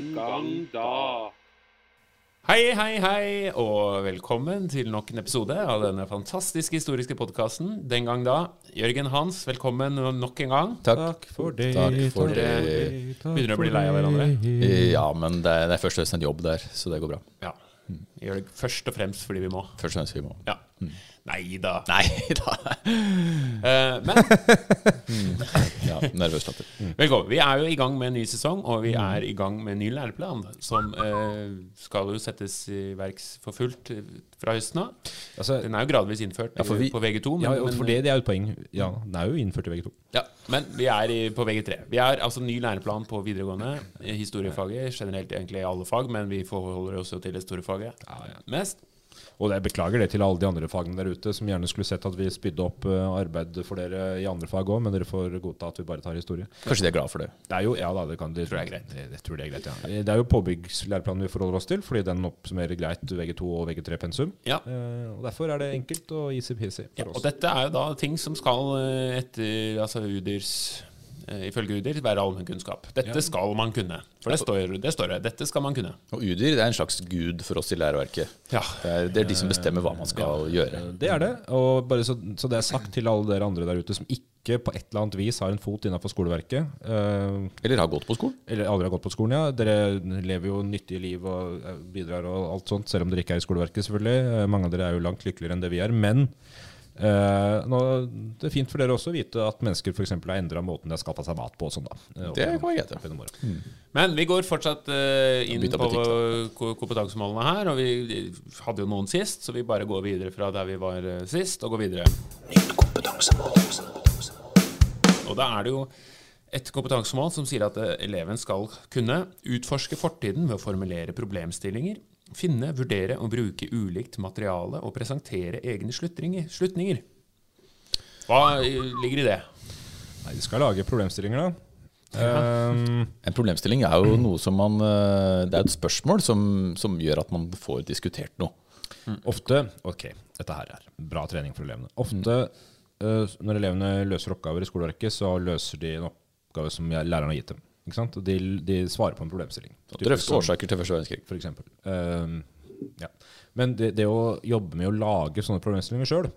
Den gang da. Hei, hei, hei, og velkommen til nok en episode av denne fantastiske historiske podkasten Den gang da. Jørgen Hans, velkommen nok en gang. Takk. for det. Takk for det. begynner å bli lei av hverandre. Ja, men det er, det er først og fremst en jobb der, så det går bra. Ja. Vi gjør det først og fremst fordi vi må. Først og fremst vi må. Ja. Nei da. Nei da. Eh, men Ja, nervøs latter. velkommen. Vi er jo i gang med en ny sesong, og vi er i gang med en ny læreplan som uh, skal jo settes i verks for fullt eh, fra høsten av. Altså, Den er jo gradvis innført Ja, vi- på VG2. Men, ja, for det, det er jo et poeng. Ja, den er jo innført i VG2. Ja, men vi er i, på VG3. Vi er altså ny læreplan på videregående. Historiefaget, generelt egentlig i alle fag, men vi forholder oss jo til historiefaget mest. Og jeg beklager det til alle de andre fagene der ute som gjerne skulle sett at vi spydde opp eh, arbeid for dere i andre fag òg, men dere får godta at vi bare tar historie. Kanskje de er glad for det. Det er jo, ja da, det kan det, Tror jeg er greit. Det, det tror jeg er greit, ja. Det er jo påbyggslæreplanen vi forholder oss til, fordi den oppsummerer greit VG2 og VG3-pensum. Ja. Eh, og derfor er det enkelt og easy-peasy Ja, oss. og dette er jo da ting som skal eh, etter altså Udirs Ifølge Udir være allmennkunnskap. Dette skal man kunne. For det står, det står det. Dette skal man kunne. Og Udyr det er en slags gud for oss i læreverket. Ja. Det er, det er de som bestemmer hva man skal gjøre. Eh, Det er det. Og bare så, så det er sagt til alle dere andre der ute som ikke på et eller annet vis har en fot innafor skoleverket. Uh, Eller har gått på skolen. eller aldri har gått på skolen, ja. Dere lever jo nyttige liv og eh, bidrar og alt sånt, selv om dere ikke er i skoleverket, selvfølgelig. Eh, Mange av dere er jo langt lykkeligere enn det vi er. Men eh, nå, det er fint for dere også å vite at mennesker f.eks. har endra måten de har skaffa seg mat på sånn, da. Eh, Det kan opp gjennom åra. Men vi går fortsatt eh, inn på butikk, kompetansemålene her. Og vi hadde jo noen sist, så vi bare går videre fra der vi var sist, og går videre. Og da er det jo et kompetansemål som sier at eleven skal kunne utforske fortiden ved å formulere problemstillinger, finne, vurdere og bruke ulikt materiale og presentere egne slutninger. Hva eh, ligger i det? Nei, de skal lage problemstillinger, da. Um, En problemstilling er jo noe som man eh, Det er et spørsmål som, som gjør at man får diskutert noe. Ofte Ok, dette her er bra trening for elevene. Ofte eh, når elevene løser oppgaver i skoleverket, så løser de en oppgave som læreren har gitt dem. Ikke sant? Og De, de svarer på en problemstilling. Drøfte årsaker til første verdenskrig. For eksempel. Um, ja. Men det, det å jobbe med å lage sånne problemstillinger sjøl,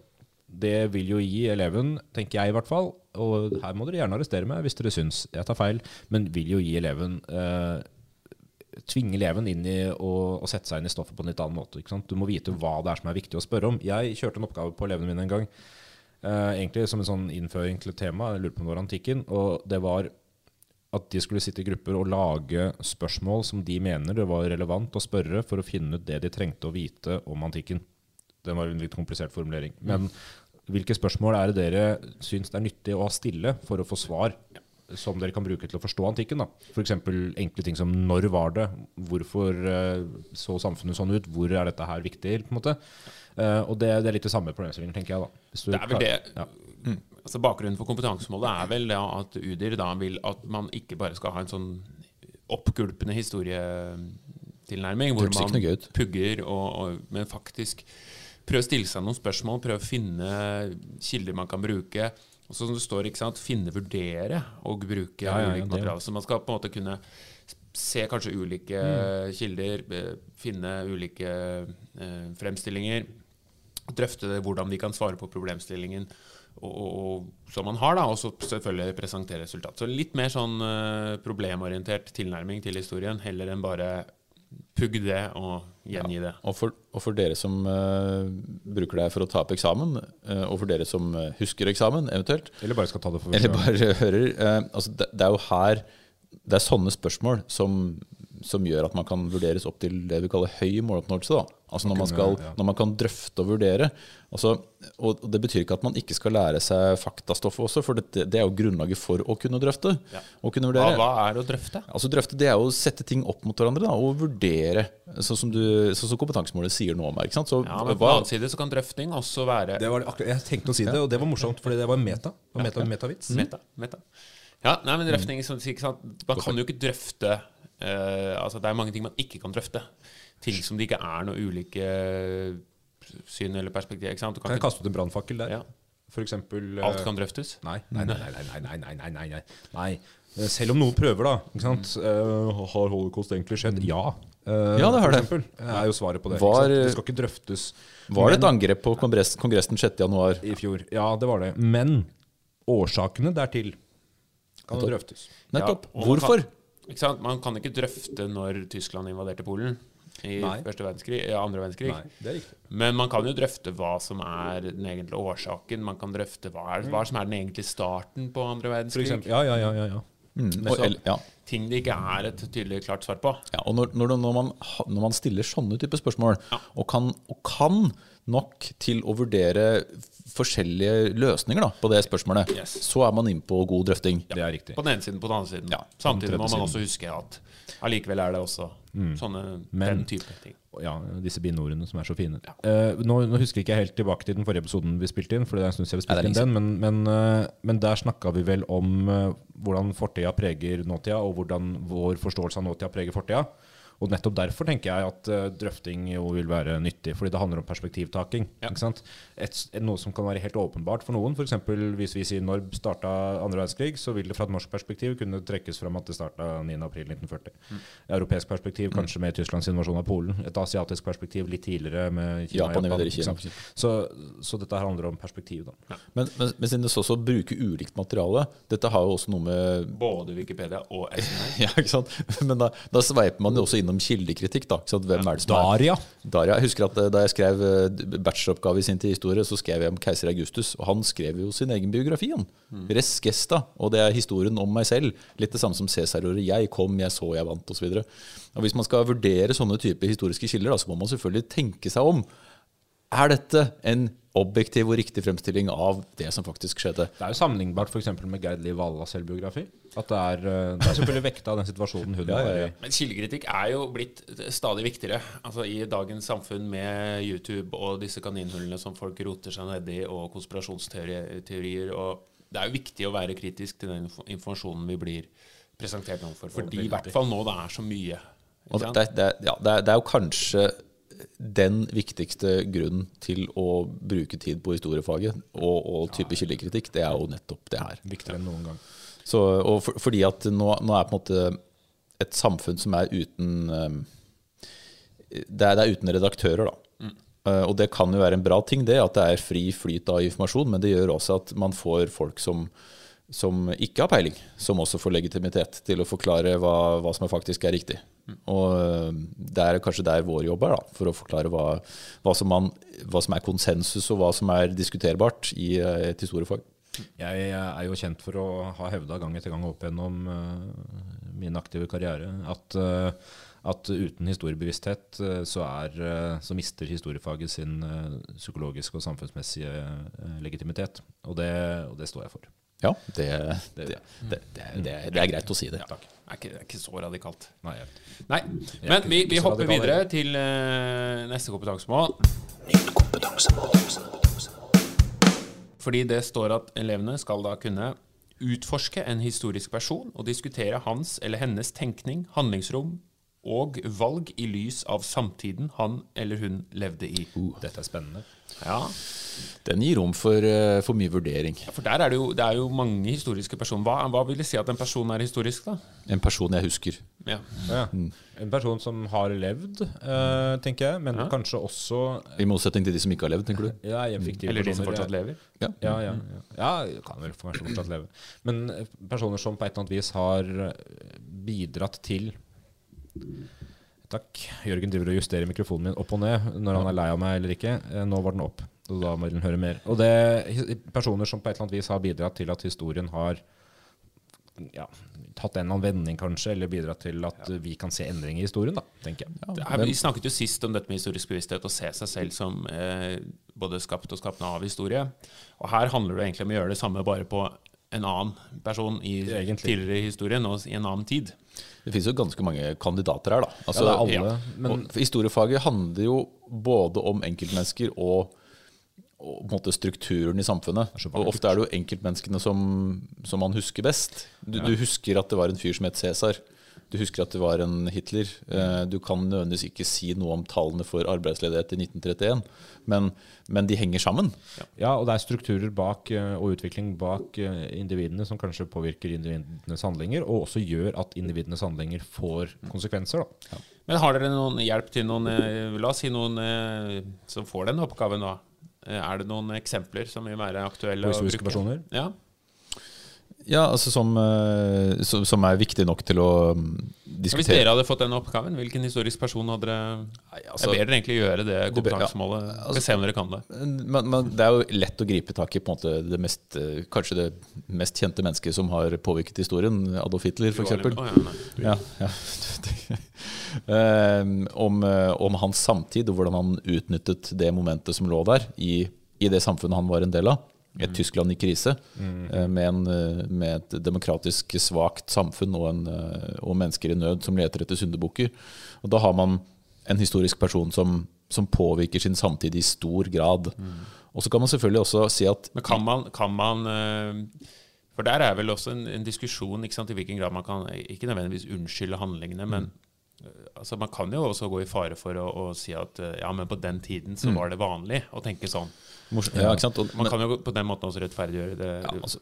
det vil jo gi eleven, tenker jeg i hvert fall, og her må dere gjerne arrestere meg hvis dere syns jeg tar feil, men vil jo gi eleven uh, tvinge eleven inn i å, sette seg inn i stoffet på en litt annen måte. Du må vite hva det er som er viktig å spørre om. Jeg kjørte en oppgave på elevene mine en gang, eh, egentlig som en sånn innføring til et tema, jeg lurte på om det var antikken, og det var at de skulle sitte i grupper og lage spørsmål som de mener det var relevant å spørre for å finne ut det de trengte å vite om antikken. Det var en litt komplisert formulering. Men hvilke spørsmål er det dere syns det er nyttig å stille for å få svar som dere kan bruke til å forstå antikken? F.eks. enkle ting som når var det? Hvorfor eh, så samfunnet sånn ut? Hvor er dette her viktig? på en måte? Eh, og det, det er litt det samme problemstillingen, tenker jeg. da. Det er vel det Ja. Altså Bakgrunnen for kompetansemålet er vel ja, at Udir da vil at man ikke bare skal ha en sånn oppgulpende historietilnærming, hvor man pugger, og, og, men faktisk prøve å stille seg noen spørsmål, prøve å finne kilder man kan bruke. Og så som det står, ikke sant, finne, vurdere og bruke Ja, ja, ja, ulike materialer. Så man skal på en måte kunne se kanskje ulike Mm. kilder, finne ulike eh, fremstillinger, drøfte det, hvordan de kan svare på problemstillingen og, og, som man har, da, og så selvfølgelig presentere resultat. Så litt mer sånn uh, problemorientert tilnærming til historien, heller enn bare pugg det og gjengi det. Og for, og for dere som uh, bruker det for å ta opp eksamen, uh, og for dere som husker eksamen eventuelt, Eller bare skal ta det for eller bare hører altså det, det er jo her Det er sånne spørsmål som, som gjør at man kan vurderes opp til det vi kaller høy måloppnåelse. Da. Altså når man, skal, når man kan drøfte og vurdere. Altså, og det betyr ikke at man ikke skal lære seg faktastoffet også, for det, det er jo grunnlaget for å kunne drøfte. Ja. Og kunne vurdere. hva er å drøfte? Altså Drøfte det er jo å sette ting opp mot hverandre da, og vurdere, sånn som, så, sånn som kompetansemålet sier noe om. her, Ikke sant? Så, Ja, men på den annen side så kan drøfting også være Det var akkurat, jeg tenkte å si det, og det var morsomt, fordi det var meta. Det var meta, metavits. Meta. meta. Ja, nei, men drøfting sånn, ikke sant? Man kan jo ikke drøfte Uh, altså Det er mange ting man ikke kan drøfte. Ting som det ikke er noe ulike eh, syn eller perspektiv. Ikke sant? Du kan, kan jeg kaste ut en brannfakkel der? Ja. For eksempel, eh, Alt kan drøftes? Nei. Nei, nei, nei. nei, nei, nei, nei, nei, Selv om noen prøver, da. Ikke sant? Uh, har holocaust egentlig skjedd? Mm. Ja. Uh, ja, det har det. er jo svaret på det. Var, det skal ikke drøftes. Var det et angrep på kongressen, kongressen 6.1 i fjor? Ja, det var det. Men årsakene dertil kan drøftes. Nettopp. Ja, Hvorfor? Ikke sant? Man kan ikke drøfte når Tyskland invaderte Polen i Nei. første verdenskrig, ja, andre verdenskrig. Nei, det er. Men man kan jo drøfte hva som er den egentlige årsaken. Man kan drøfte hva, er, hva som er den egentlige starten på andre verdenskrig. eksempel, ja, ja, ja, ja, ja. Mm, og, eller, ja. Ting det ikke er et tydelig, klart svar på. Ja, og når, når, når, man, når man stiller sånne typer spørsmål, og, kan, og kan nok til å vurdere forskjellige løsninger da, på det spørsmålet, Yes. så er man inne på god drøfting. Det er riktig. På den ene siden, på den andre siden. Ja, Samtidig må man også huske at allikevel er det også sånne, Men- den type ting. Ja, disse binordene som er så fine. Eh, nå, nå husker ikke helt tilbake til den forrige episoden vi spilte inn, for det er en stund siden vi spilte inn den, men, men, uh, men der snakka vi vel om uh, hvordan fortida preger nåtida, og hvordan vår forståelse av nåtida preger fortida. Og nettopp derfor tenker jeg at eh, drøfting jo vil være nyttig, fordi det handler om perspektivtaking. Ikke sant? Et, noe som kan være helt åpenbart for noen, f.eks. hvis vi sier når starta andre verdenskrig, så vil det fra et norsk perspektiv kunne trekkes fram at det starta 9.4.1940. Europeisk perspektiv kanskje med Tysklands invasjon av Polen. Et asiatisk perspektiv litt tidligere med Kina Japan Japan, ikke Kina, sant? Så, så dette her handler om perspektiv, da. Men, men, men siden det så også bruker ulikt materiale Dette har jo også noe med Både Wikipedia og SNR. ja, ikke sant? Men da, da sveiper man jo også innom kildekritikk. da? Hvem er det som er Daria. Daria, jeg husker at eh, Da jeg skrev eh, bacheloroppgave i sin tid historie, så skrev jeg om keiser Augustus. Og han skrev jo sin egen biografi. han. Res gesta. Og det er historien om meg selv. Litt det samme som Cæsar-ordet 'jeg kom, jeg så, jeg vant' osv. Hvis man skal vurdere sånne typer historiske kilder, da, så må man selvfølgelig tenke seg om. Er dette en objektiv og riktig fremstilling av det som faktisk skjedde? Det er jo sammenlignbart f.eks. med Gerd Liv Vallas selvbiografi. At det er, eh, det er selvfølgelig vekta av den situasjonen hun Ja, var ja. i. Men kildekritikk er jo blitt stadig viktigere. Altså I dagens samfunn med YouTube og disse kaninhullene som folk roter seg nedi, og konspirasjonsteorier og Det er jo viktig å være kritisk til den informasjonen vi blir presentert overfor. Fordi i hvert fall nå det er så mye. Det, ja, det, er, det er jo kanskje den viktigste grunnen til å bruke tid på historiefaget og, og type kildekritikk. Det er jo nettopp det her. Viktigere enn noen gang. Så, og for, fordi at nå, nå er på en måte et samfunn som er uten um, det, er, det er uten redaktører, da. Mm. og det kan jo være en bra ting, det, at det er fri flyt av informasjon, men det gjør også at man får folk som, som ikke har peiling, som også får legitimitet til å forklare hva, hva som faktisk er riktig. Og uh, det er kanskje der vår jobb er, da, for å forklare hva, hva, som man, hva som er konsensus, og hva som er diskuterbart i uh, et historiefag. Jeg er jo kjent for å ha hevda gang etter gang opp gjennom eh, min aktive karriere at, eh, at uten historiebevissthet eh, så, er, eh, så mister historiefaget sin eh, psykologiske og samfunnsmessige eh, legitimitet. Og det, og det står jeg for. Ja, det, det, det, det, er- det, det er greit å si det. Det er ikke, det er ikke så radikalt. Nei, Nei, men vi, vi hopper videre til uh, neste kompetansemål. Fordi det står at elevene skal da kunne utforske en historisk person og diskutere hans eller hennes tenkning, handlingsrom og valg i lys av samtiden han eller hun levde i. Dette er spennende. Ja, Den gir rom for, eh, for mye vurdering. For der er det jo, det er jo mange historiske personer. Hva, hva vil det si at en person er historisk, da? En person jeg husker. Ja. Ja. En person som har levd, uh, tenker jeg, men kanskje også I motsetning til de som ikke har levd, tenker du? ja, Eller de som fortsatt lever? Ja. Ja, ja, ja. ja kan vel kanskje fortsatt leve. Men eh, personer som på et eller annet vis har bidratt til Takk. Jørgen driver og justerer mikrofonen min opp og ned når han er lei av meg eller ikke. Eh, Nå var den opp, og da må den høre mer. Og det er personer som på et eller annet vis har bidratt til at historien har ja, tatt en eller annen vending, kanskje, eller bidratt til at ja. vi kan se endring i historien, da, tenker jeg. Ja, er, vi snakket jo sist om dette med historisk bevissthet, å se seg selv som eh, både skapt og skapende av historie. Og her handler det egentlig om å gjøre det samme, bare på en annen person i Egentlig. tidligere historien og i en annen tid. Det finnes jo ganske mange kandidater her, da. Altså, Ja, det er alle, men- og historiefaget handler jo både om enkeltmennesker og, og på en måte strukturen i samfunnet. Og ofte er det jo enkeltmenneskene som, som man husker best. Du, du husker at det var en fyr som het Cæsar. Du husker at det var en Hitler. Eh, du kan nødvendigvis ikke si noe om tallene for arbeidsledighet i 1931, men, men de henger sammen. Ja, og det er strukturer bak eh, og utvikling bak eh, individene som kanskje påvirker individenes handlinger, og også gjør at individenes handlinger får konsekvenser. Da. Men har dere noen hjelp til noen La oss si noen som får den oppgaven. Eh, Er det noen eksempler som vil være aktuelle? Å historiske bruke? personer? Ja. Ja, altså som, eh, som, som er viktig nok til å diskutere. Hvis dere hadde fått den oppgaven, hvilken historisk person hadde dere altså- Jeg ber dere egentlig gjøre det kompetansemålet. ja, altså- se om dere kan det. Men, men det er jo lett å gripe tak i på en måte det mest, eh, kanskje det mest kjente mennesket som har påvirket historien, Adolf Hitler f.eks. Oh, ja. Ja, ja. Eh, om, eh, om hans samtid og hvordan han utnyttet det momentet som lå der i, i det samfunnet han var en del av. Et Tyskland i krise, mm. med, en, eh, med et demokratisk svakt samfunn og, en, eh, og mennesker i nød som leter etter syndebukker. Og da har man en historisk person som, som påvirker sin samtid i stor grad. Og så kan man selvfølgelig også si at Men kan man, kan man eh, For der er vel også en, en diskusjon ikke sant, i hvilken grad man kan ikke nødvendigvis unnskylde handlingene, men eh, altså, man kan jo også gå i fare for å, å si at eh, ja, men på den tiden så var det vanlig å tenke sånn. Ja, ikke sant? Og, Man kan jo på den måten også rettferdiggjøre det, Ja, altså,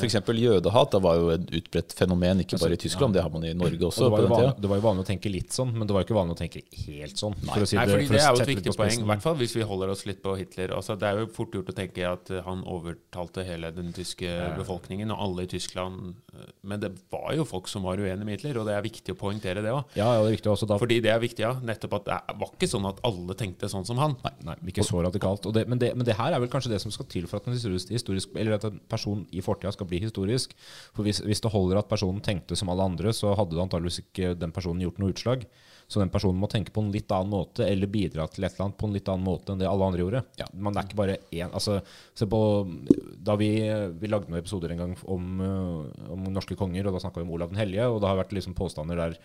F.eks. for jødehat da var jo et utbredt fenomen, ikke bare i Tyskland, det har man i Norge Og også. det, var på jo den vanlig, tida. det var jo vanlig å tenke litt sånn, men det var jo ikke vanlig å tenke helt sånn. For å si Nei, det, fordi for Det er jo et viktig poeng, i hvert fall hvis vi holder oss litt på Hitler. Altså, det er jo fort gjort å tenke at han overtalte hele den tyske befolkningen, og alle i Tyskland. eh, Men det var jo folk som var uenige med Hitler, og det er viktig å poengtere det òg. Ja, ja, det er også da. Fordi det er viktig, ja. Nettopp at det var ikke sånn at alle tenkte sånn som han. Nei, nei, ikke så radikalt. Og det, men, det, men det her er vel kanskje det som skal til for at en, historisk, historisk, eller at en person i fortida skal bli historisk. For hvis, hvis det holder at personen tenkte som alle andre, så hadde det antageligvis ikke den personen gjort noe utslag. Så den personen må tenke på en litt annen måte, eller bidra til et eller annet på en litt annen måte enn det alle andre gjorde. men det er ikke bare én altså, se på, Da vi, vi lagde noen episoder en gang om, øh, om norske konger, og da snakka vi om Olav den hellige, og det har vært liksom påstander der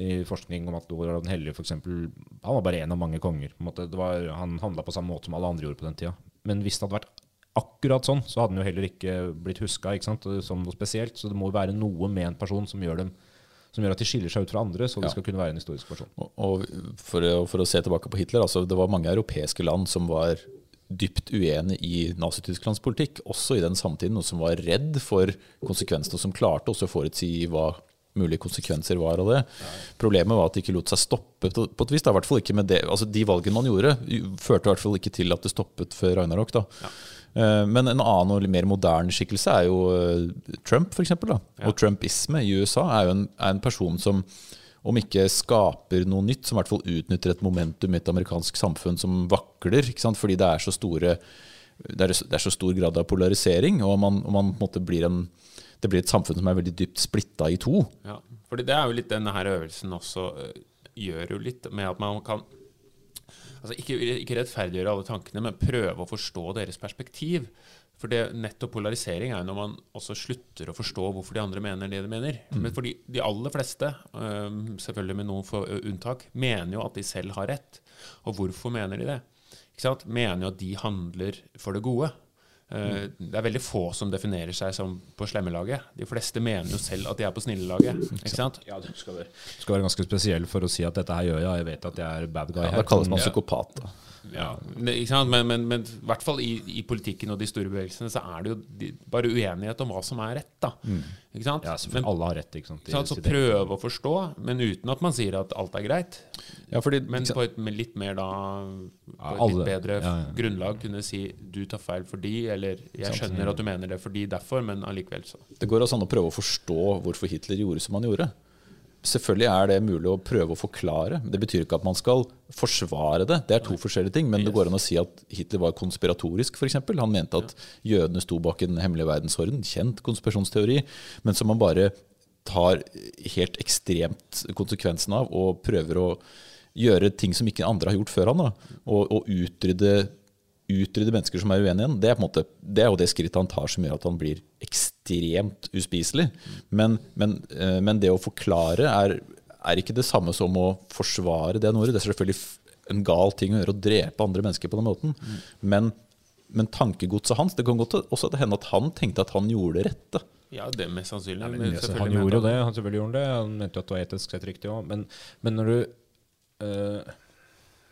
i forskning om at Olav den hellige for eksempel, Han var bare én av mange konger. Var, han handla på samme måte som alle andre gjorde på den tida. Men hvis det hadde vært akkurat sånn, så hadde den jo heller ikke blitt huska som noe spesielt. Så det må jo være noe med en person som gjør, dem, som gjør at de skiller seg ut fra andre, så de Ja. skal kunne være en historisk person. Og, og for, for å se tilbake på Hitler, altså det var mange europeiske land som var dypt uenig i Nazi-Tysklands politikk, også i den samtiden, og som var redd for konsekvensene, og som klarte også å forutsi hva mulige konsekvenser var av det. Problemet var at de ikke lot seg stoppe på et vis. Da, i hvert fall ikke med det. Altså, de valgene man gjorde, førte i hvert fall ikke til at det stoppet før Ragnarok. Da. Ja. Men en annen og mer moderne skikkelse er jo eh, Trump, f.eks. Og trumpisme i USA er jo en, er en person som om ikke skaper noe nytt, som i hvert fall utnytter et momentum i et amerikansk samfunn som vakler. Fordi det er så store det er, det er så stor grad av polarisering, og man, og man på en måte blir en, det blir et samfunn som er veldig dypt splitta i to. Ja, fordi det er jo litt denne her øvelsen også øh, gjør jo litt med at man kan altså ikke, ikke rettferdiggjøre alle tankene, men prøve å forstå deres perspektiv. For det nettopp polarisering er jo når man også slutter å forstå hvorfor de andre mener det de mener. Men fordi de aller fleste, selvfølgelig med noen få unntak, mener jo at de selv har rett. Og hvorfor mener de det? Ikke sant? Mener jo at de handler for det gode. Eh, Det er veldig få som definerer seg som på slemmelaget. De fleste mener jo selv at de er på snillelaget. Ikke sant? Ja, du skal være, du skal være ganske spesiell for å si at dette her gjør jeg, jeg vet at jeg er bad guy Ja, her. da kalles man psykopat. Da. Ja, men? Men, men, men i hvert fall i, i politikken og de store bevegelsene så er det jo de, bare uenighet om hva som er rett. da. Ikke sant? Ja. Men, alle har rett, ikke sant? i? Så prøve å forstå, men uten at man sier at alt er greit. Ja, fordi, Men på et med litt mer da På et litt bedre ja, ja. grunnlag kunne si du tar feil fordi, eller jeg skjønner at du mener det fordi derfor, men allikevel så. Det går altså an å prøve å forstå hvorfor Hitler gjorde som han gjorde. Selvfølgelig er det mulig å prøve å forklare. Det betyr ikke at man skal forsvare det. Det er to forskjellige ting. Men det går an å si at Hitler var konspiratorisk, f.eks. Han mente at jødene sto bak en hemmelig verdensorden. Kjent konspirasjonsteori. Men som man bare tar helt ekstremt konsekvensen av og prøver å gjøre ting som ikke andre har gjort før han. Da. Og, og utrydde utrydde mennesker som er uenige igjen, det er, på en måte, det er jo det skrittet han tar som gjør at han blir ekstremt uspiselig. Men, men, eh, men det å forklare er, er ikke det samme som å forsvare det han gjorde. Det er selvfølgelig en gal ting å gjøre, å drepe andre mennesker på den måten. Men, men tankegodset hans Det kan godt også hende at han tenkte at han gjorde det rette. Ja, det er mest sannsynlig. Men, men han gjorde jo det. Han selvfølgelig gjorde det. Han mente jo at det var etisk sett riktig òg. Men, men når du eh,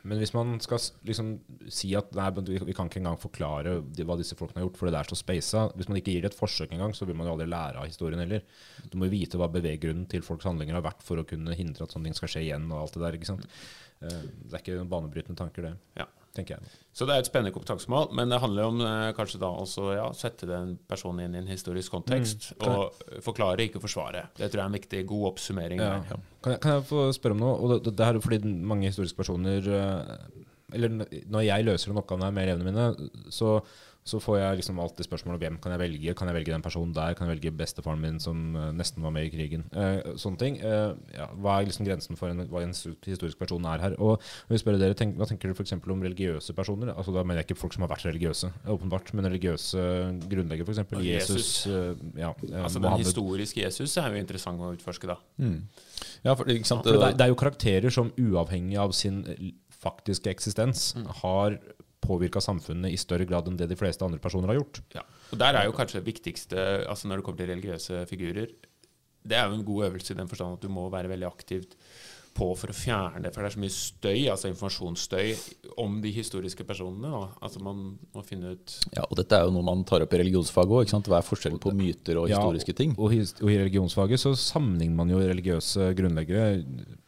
Men hvis man skal liksom si at nei, vi, kan ikke engang forklare hva disse folkene har gjort, for det der står speisa Hvis man ikke gir det et forsøk engang, så vil man jo aldri lære av historien heller. Du må jo vite hva beveggrunnen til folks handlinger har vært for å kunne hindre at sånne ting skal skje igjen. og alt Det der, ikke sant? Eh, det er ikke noen banebrytende tanker, det. Ja. Tenker jeg. Så det er et spennende kompetansemål, men det handler om eh, kanskje da også ja, sette den personen inn i en historisk kontekst, Mm. og forklare, ikke forsvare. Det tror jeg er en viktig, god oppsummering. Ja. Kan, jeg, kan jeg få spørre om noe? Og det, det her er fordi mange historiske personer eh, Eller når jeg løser en oppgave her med elevene mine, så, så får jeg liksom alltid spørsmål om hvem kan jeg velge. Kan jeg velge den personen der? Kan jeg velge bestefaren min som eh, nesten var med i krigen? Eh, sånne ting. Eh, ja, hva er liksom grensen for en, hva en historisk person er her? Og jeg spørre dere, tenk, Hva tenker dere f.eks. om religiøse personer? Altså Da mener jeg ikke folk som har vært religiøse, åpenbart, men religiøse grunnleggere, f.eks. Jesus. Jesus. eh, ja, eh, Altså Den historiske Jesus er jo interessant å utforske, da. Ja, for, ikke sant? For det, er, det er jo karakterer som uavhengig av sin faktiske eksistens har påvirka samfunnet i større grad enn det de fleste andre personer har gjort. Ja. Og Der er jo kanskje det viktigste altså når det kommer til religiøse figurer Det er jo en god øvelse i den forstand at du må være veldig aktivt på for å fjerne det. For det er så mye støy, altså informasjonsstøy, om de historiske personene. Da. Altså Man må finne ut Ja, og dette er jo noe man tar opp i religionsfaget òg. Hva er forskjellen på myter og Ja, historiske ting? Og, og i religionsfaget så sammenligner man jo religiøse grunnleggere.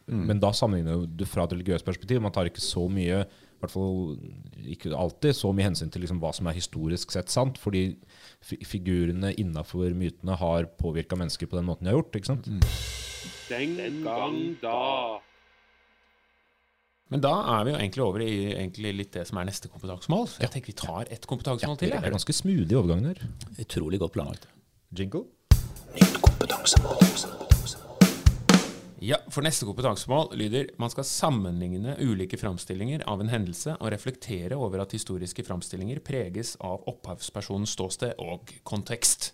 Men da sammenligner du fra et religiøst perspektiv. Man tar ikke så mye i hvert fall ikke alltid så mye hensyn til liksom hva som er historisk sett sant, fordi figurene innafor mytene har påvirka mennesker på den måten de har gjort. ikke sant? Den gang da. Men da er vi jo egentlig over i egentlig litt det som er neste kompetansemål. Så jeg tenker vi tar ett kompetansemål til. Det er ganske smoothe overgangen her. Utrolig godt planlagt. Jingle? Ja, for neste kompetansemål lyder man skal sammenligne ulike framstillinger av en hendelse og reflektere over at historiske framstillinger preges av opphavspersonens ståsted og kontekst.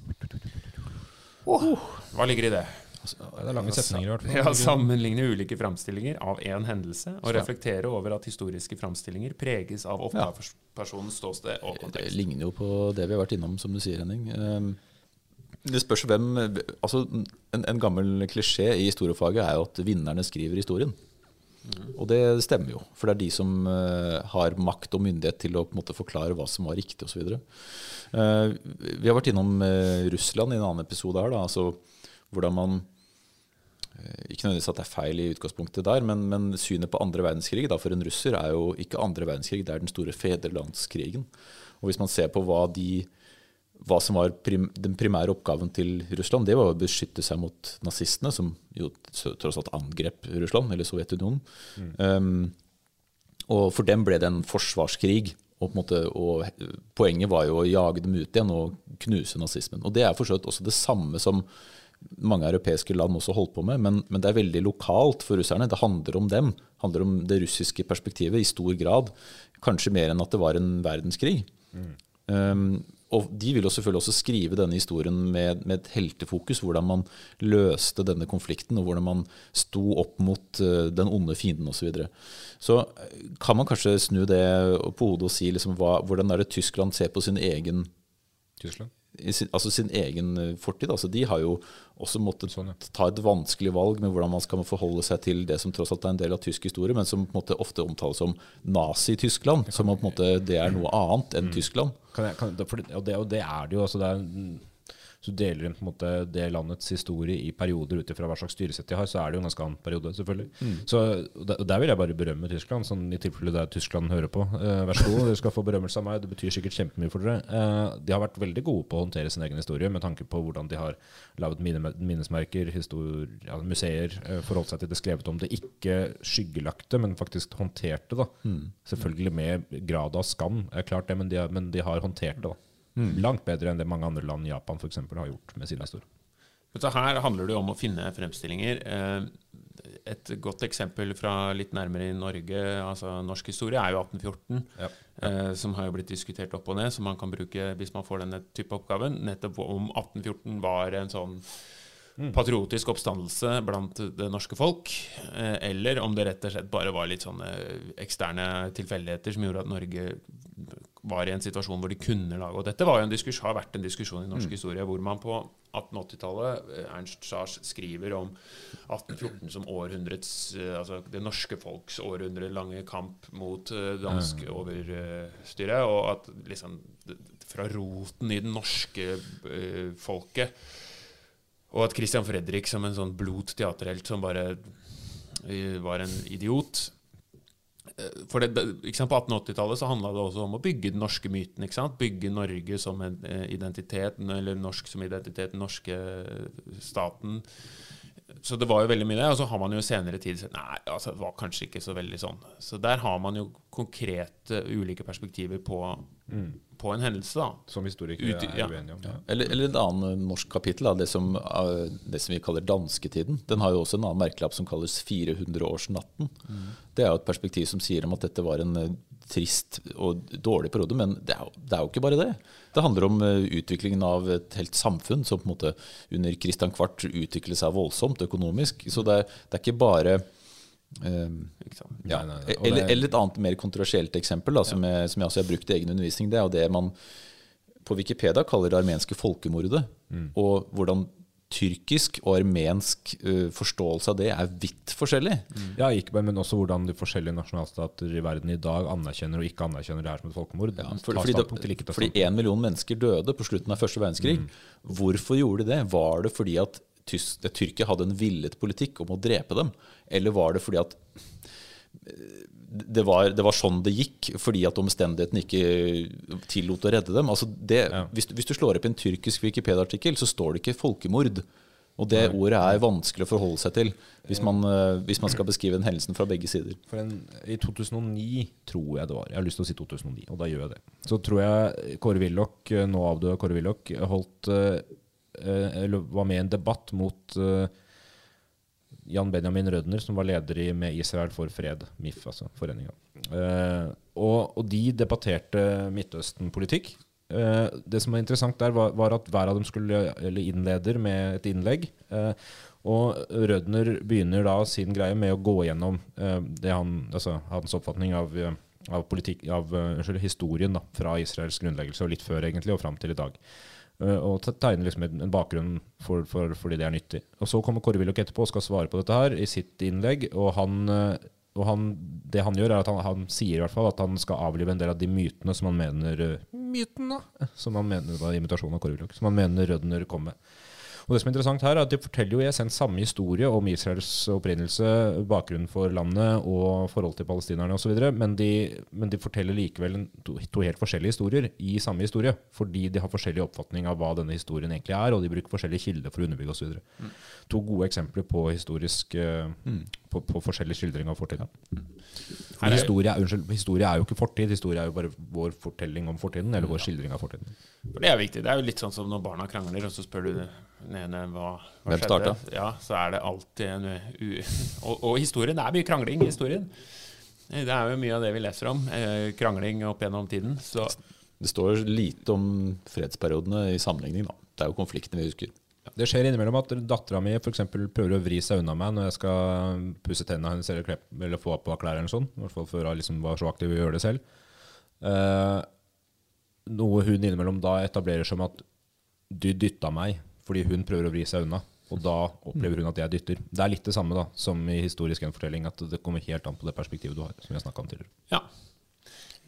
Hva ligger i det? Det er lange setninger i hvert fall. Ja, Sammenligne ulike framstillinger av én hendelse og reflektere over at historiske framstillinger preges av opphavspersonens ståsted og kontekst. Det ligner jo på det vi har vært innom, som du sier, Henning. Det spørs hvem Altså, en, en gammel klisjé i historiefaget er jo at vinnerne skriver historien. Og det stemmer jo, for det er de som eh, har makt og myndighet til å på en måte forklare hva som var riktig osv. Uh, vi har vært innom eh, Russland i en annen episode her. Da, altså hvordan man eh, Ikke nødvendigvis at det er feil i utgangspunktet der, men, men synet på andre verdenskrig da, for en russer er jo ikke andre verdenskrig, det er den store fedrelandskrigen. Og hvis man ser på hva de hva som var prim, den primære oppgaven til Russland, det var å beskytte seg mot nazistene, som jo tross alt angrep Russland, eller Sovjetunionen. Um, og for dem ble det en forsvarskrig. Og, på en måte, og poenget var jo å jage dem ut igjen og knuse nazismen. Og det er for også det samme som mange europeiske land også holdt på med, men, men det er veldig lokalt for russerne. Det handler om dem. Det handler om det russiske perspektivet i stor grad. Kanskje mer enn at det var en verdenskrig. Um, og de vil jo selvfølgelig også skrive denne historien med, med et heltefokus, hvordan man løste denne konflikten, og hvordan man sto opp mot eh, den onde fienden osv. Så, videre. så eh, kan man kanskje snu det på hodet og si liksom, hva, hvordan er det Tyskland ser på sin egen Tyskland? Sin, altså sin egen eh, fortid. Altså de har jo også måttet Sånn, ja. ta et vanskelig valg med hvordan man skal forholde seg til det som tross alt er en del av tysk historie, men som ofte omtales som Nazi-Tyskland. Som måte det er noe annet Mm. enn Tyskland. Kan jeg, kan, for og, det, og det er det jo. Altså det er, så deler inn på en måte det landets historie i perioder ut ifra hva slags styresett de har, så er det jo en ganske annen periode, selvfølgelig. Så og der, der vil jeg bare berømme Tyskland, sånn i tilfelle det er Tyskland hører på. Eh, vær så god, dere skal få berømmelse av meg. Det betyr sikkert kjempemye for dere. Eh, de har vært veldig gode på å håndtere sin egen historie, med tanke på hvordan de har laget minnesmerker, ja, museer, eh, forholdt seg til det, skrevet om det. Ikke skyggelagte, men faktisk håndterte det. Selvfølgelig med grad av skam, er klart det, men de, men de har håndtert det. da. Langt bedre enn det mange andre land, Japan f.eks., har gjort med sin historie. Så her handler det jo om å finne fremstillinger. Eh, Et godt eksempel fra litt nærmere i Norge, altså norsk historie, er jo 1814. Ja. Ja. Som har jo blitt diskutert opp og ned, som man kan bruke hvis man får denne type oppgaven. Nettopp om 1814 var en sånn patriotisk oppstandelse blant det norske folk, eh, eller om det rett og slett bare var litt sånne eksterne tilfeldigheter som gjorde at Norge var i en situasjon hvor de kunne lage Og dette var jo en har vært en diskusjon i norsk historie hvor man på 1880-tallet eh, Ernst Sars skriver om 1814 som århundrets eh, Altså det norske folks århundre lange kamp mot dansk mm. overstyre, og at liksom fra roten i det norske uh, folket og at Christian Fredrik som en sånn blot teaterhelt som bare eh, var en idiot. For det, sant, På 1880-tallet så handla det også om å bygge den norske myten. Bygge Norge som en eh, identitet, eller norsk som identitet, den norske eh, staten. Så det var jo veldig mye det. Og så har man jo senere tid sett nei, altså det var kanskje ikke så veldig sånn. Så der har man jo konkrete ulike perspektiver på, på en hendelse, da. Som historikere Ut- er ja. uenige om. Ja. Eller, eller et annet norsk kapittel, da, det, som, det som vi kaller dansketiden. Den har jo også en annen merkelapp som kalles 400-årsnatten. Det er jo et perspektiv som sier om at dette var en eh, trist og dårlig periode, men det er, jo, det er jo ikke bare det. Det handler om eh, utviklingen av et helt samfunn som på en måte under Christian Kvart utviklet seg voldsomt økonomisk. Så det er, det er ikke bare sant? ja. Nei. Eller, eller et annet mer kontroversielt eksempel da, som, jeg, som jeg også har brukt i egen undervisning. Det er jo det man på Wikipedia kaller det armenske folkemordet. Mm. Og hvordan tyrkisk og armensk uh, forståelse av det er vidt forskjellig. Ja, ikke bare, men også hvordan de forskjellige nasjonalstater i verden i dag anerkjenner og ikke anerkjenner det her som et folkemord. Ja, for, fordi én million mennesker døde på slutten av første verdenskrig. Mm. Hvorfor gjorde de det? Var det fordi at Tys Tyrkia hadde en villet politikk om å drepe dem? Eller var det fordi at eh, det var, det var sånn det gikk, fordi at omstendighetene ikke tillot å redde dem? Altså det, Ja. hvis, du- hvis du slår opp en tyrkisk Wikipedia-artikkel, så står det ikke 'folkemord'. Og det ordet er vanskelig å forholde seg til hvis man, eh, hvis man skal beskrive den hendelsen fra begge sider. En, I 2009, tror jeg det var, jeg har lyst til å si 2009, og da gjør jeg det, så tror jeg Kåre Willoch, eh, nå avdøde Kåre Willoch, holdt, eller var med i en debatt mot eh, Jan Benjamin Rødner, som var leder i Med Israel for fred, MIF, altså foreninga. Eh, og, og de debatterte Midtøsten-politikk. Eh, det som var interessant der, var, var at hver av dem skulle eller innleder med et innlegg. Eh, og Rødner begynner da sin greie med å gå gjennom eh, det han, altså, hans oppfatning av, eh, av, politikk, av uh, historien da, fra Israels grunnleggelse, og litt før egentlig, og fram til i dag. Eh, og te- tegner liksom en, bakgrunn for, for, fordi det er nyttig. Og Så kommer Kåre Willoch etterpå og skal svare på dette her i sitt innlegg. Og, han, eh, og han, det han gjør, er at han, han sier i hvert fall at han skal avlive en del av de mytene som han mener eh, Mytene! Som han mener var imitasjonen av Kåre. Som han mener Rødner kom med. Og det som er interessant her er at De forteller jo i essens samme historie om Israels opprinnelse, bakgrunnen for landet og forhold til palestinerne osv., men, de, men de forteller likevel to, to helt forskjellige historier i samme historie. Fordi de har forskjellig oppfatning av hva denne historien egentlig er, og de bruker forskjellige kilder for å underbygge osv. Mm. To gode eksempler på, historisk, eh, på, på forskjellig skildring av fortiden. For er- Historie, historie er jo ikke fortid, historie er jo bare vår fortelling om fortiden, eller vår skildring av fortiden. For det er viktig. Det er jo litt sånn som når barna krangler, og så spør du den ene hva, hva Hvem starta? Ja, så er det alltid en u... Og, og historien. Er mye krangling i historien. Det er jo mye av det vi leser om. Eh, krangling opp gjennom tiden. Så Det står lite om fredsperiodene i sammenligning. Da. Det er jo konfliktene vi husker. Det skjer innimellom at dattera mi f.eks. prøver å vri seg unna meg når jeg skal pusse tennene hennes eller, klepp, eller få på klær. eller sånn, I hvert fall før hun liksom var så aktiv i å gjøre det selv. Eh, noe hun innimellom da etablerer som at du dytta meg fordi hun prøver å vri seg unna. Og da opplever hun at jeg dytter. Det er litt det samme da, som i historisk gjenfortelling, at det kommer helt an på det perspektivet du har. som jeg om tidligere. ja.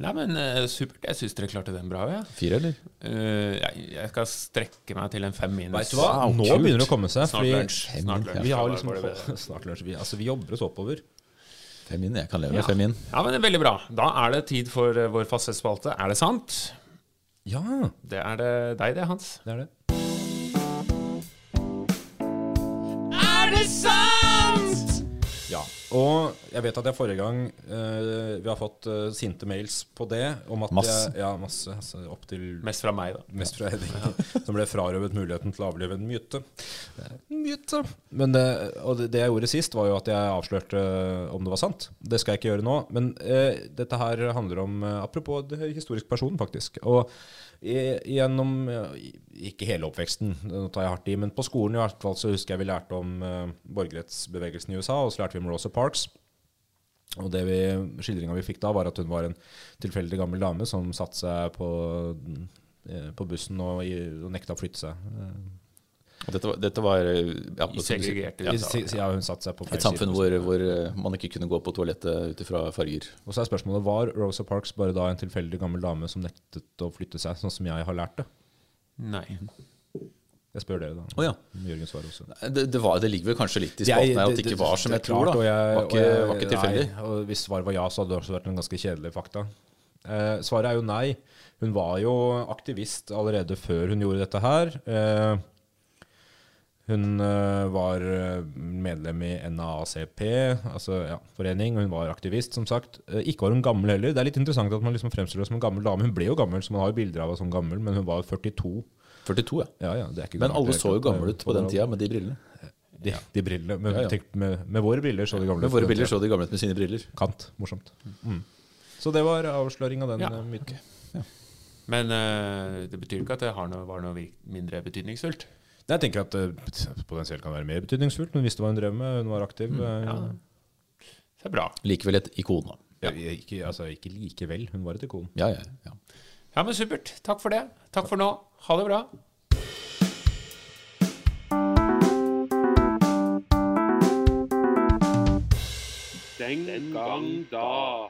Nei, men uh, supert. Jeg syns dere klarte den bra. Ja. Fire, eller? Uh, jeg, jeg skal strekke meg til en fem minus. Vet du hva? Wow, Nå kult. begynner det å komme seg. Snart lunsj. Snart lunsj. vi har liksom. Snart lunsj. Vi, altså, vi jobber oss oppover. Fem inn. Jeg kan leve med Ja. fem inn. Ja, men det er Veldig bra. Da er det tid for eh, vår faste spalte. Er det sant? Ja, Det er det deg, det, Hans. det er det. Er det sant?! Ja, og jeg vet at jeg forrige gang uh, Vi har fått uh, sinte mails på det. Om at Masse. Jeg, ja, masse. Altså, opp til Mest fra meg, da. mest fra Henning, som ble frarøvet muligheten til å avlive en myte. Myte. Men det, og det, jeg gjorde sist, var jo at jeg avslørte eh, om det var sant. Det skal jeg ikke gjøre nå. Men uh, dette her handler om Apropos det historisk person, faktisk. Og gjennom Ikke hele oppveksten, nå tar jeg hardt i, men på skolen i hvert fall så husker jeg vi lærte om uh, borgerrettsbevegelsen i USA, og så lærte vi om Rosa Parks. Og det vi, skildringa vi fikk da, var at hun var en tilfeldig gammel dame som satte seg på, uh, på bussen og, og nekta å flytte seg. Eh, Og Dette, var- dette var eh, ja, I segregerte Ja, ja, hun satte seg på et samfunn hvor, hvor eh, man ikke kunne gå på toalettet ut ifra farger. Og så er spørsmålet var Rosa Parks bare da en tilfeldig gammel dame som nektet å flytte seg, sånn som jeg har lært det? Nei. Jeg spør dere, da. Å ja. Jørgen svarer også. Det, det, var, det ligger vel kanskje litt i spalten her at det ikke var som jeg tror. da Og jeg, Var ikke, og jeg- var ikke tilfeldig. Nei, og hvis svaret var ja, så hadde det også vært en ganske kjedelig fakta. Eh, svaret er jo nei. Hun var jo aktivist allerede før hun gjorde dette her. Eh, hun eh, var eh, medlem i NAACP, altså ja, forening, og hun var aktivist, som sagt. Eh, ikke var hun gammel heller. Det er litt interessant at man liksom fremstiller henne som en gammel dame. Hun ble jo gammel, så man har jo bilder av henne som gammel, men hun var 42. 42, ja. Ja, ja, det er ikke Men alle så jo gammel gamle ut på den tida med de brillene. De, de brillene. Men Ja, ja. tenk, med, med våre briller så de gamle ut Med våre briller så de gamle ut med sine briller. Kant. Morsomt. Mm. Så det var avsløring av den Ja, myten. Men uh, det betyr ikke at det har noe, var noe mindre betydningsfullt. Jeg tenker at det potensielt kan være mer betydningsfullt, men hvis det var hun drev med, hun var aktiv Mm, Ja. Det er bra. Likevel et ikon, da. ja, ikke, altså, ikke likevel, hun var et ikon. Ja, ja, ja. Ja, men supert. Takk for det. Takk for nå. Ha det bra. Den gang da.